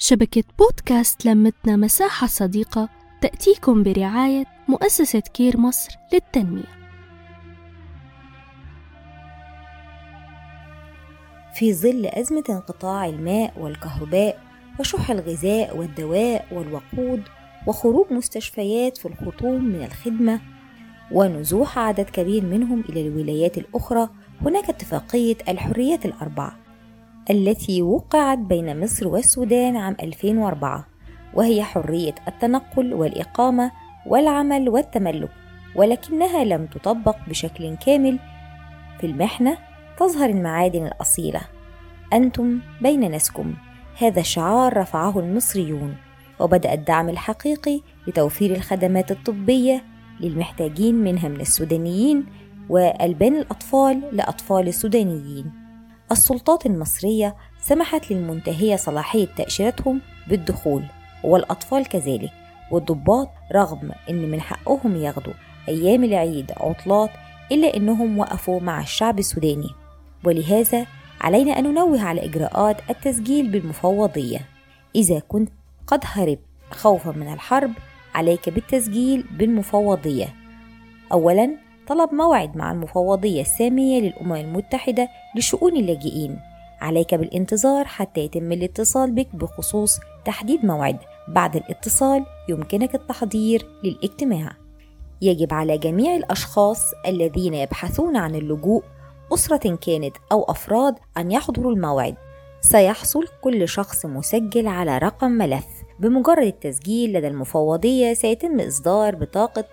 شبكة بودكاست لمتنا مساحة صديقة تأتيكم برعاية مؤسسة كير مصر للتنمية. في ظل أزمة انقطاع الماء والكهرباء وشح الغذاء والدواء والوقود وخروج مستشفيات في الخطوم من الخدمة ونزوح عدد كبير منهم إلى الولايات الأخرى هناك اتفاقية الحريات الأربع التي وقعت بين مصر والسودان عام 2004 وهي حرية التنقل والإقامة والعمل والتملك ولكنها لم تطبق بشكل كامل في المحنة تظهر المعادن الأصيلة. أنتم بين نسكم هذا الشعار رفعه المصريون وبدأ الدعم الحقيقي لتوفير الخدمات الطبية للمحتاجين منها من السودانيين وألبان الأطفال لأطفال السودانيين. السلطات المصرية سمحت للمنتهية صلاحية تأشيرتهم بالدخول والأطفال كذلك والضباط رغم أن من حقهم ياخدوا أيام العيد عطلات إلا أنهم وقفوا مع الشعب السوداني. ولهذا علينا أن ننوه على إجراءات التسجيل بالمفوضية. إذا كنت قد هربت خوفا من الحرب عليك بالتسجيل بالمفوضية. أولا طلب موعد مع المفوضية السامية للأمم المتحدة لشؤون اللاجئين. عليك بالانتظار حتى يتم الاتصال بك بخصوص تحديد موعد. بعد الاتصال يمكنك التحضير للاجتماع. يجب على جميع الأشخاص الذين يبحثون عن اللجوء أسرة كانت أو أفراد أن يحضروا الموعد. سيحصل كل شخص مسجل على رقم ملف. بمجرد التسجيل لدى المفوضية سيتم إصدار بطاقة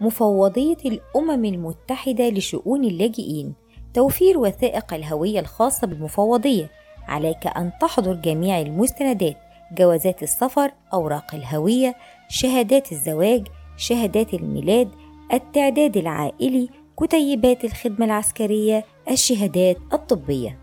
مفوضية الأمم المتحدة لشؤون اللاجئين توفير وثائق الهوية الخاصة بالمفوضية عليك أن تحضر جميع المستندات جوازات السفر أوراق الهوية شهادات الزواج شهادات الميلاد التعداد العائلي كتيبات الخدمة العسكرية الشهادات الطبية.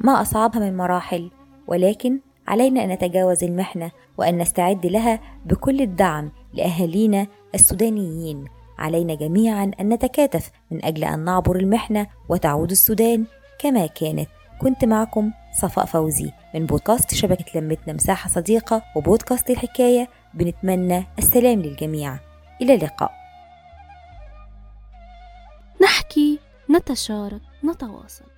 ما أصعبها من مراحل ولكن علينا أن نتجاوز المحنة وأن نستعد لها بكل الدعم لأهالينا السودانيين. علينا جميعا أن نتكاتف من أجل أن نعبر المحنة وتعود السودان كما كانت. كنت معكم صفاء فوزي من بودكاست شبكة لمتنا مساحة صديقة وبودكاست الحكاية. بنتمنى السلام للجميع. إلى اللقاء. نحكي نتشارك نتواصل.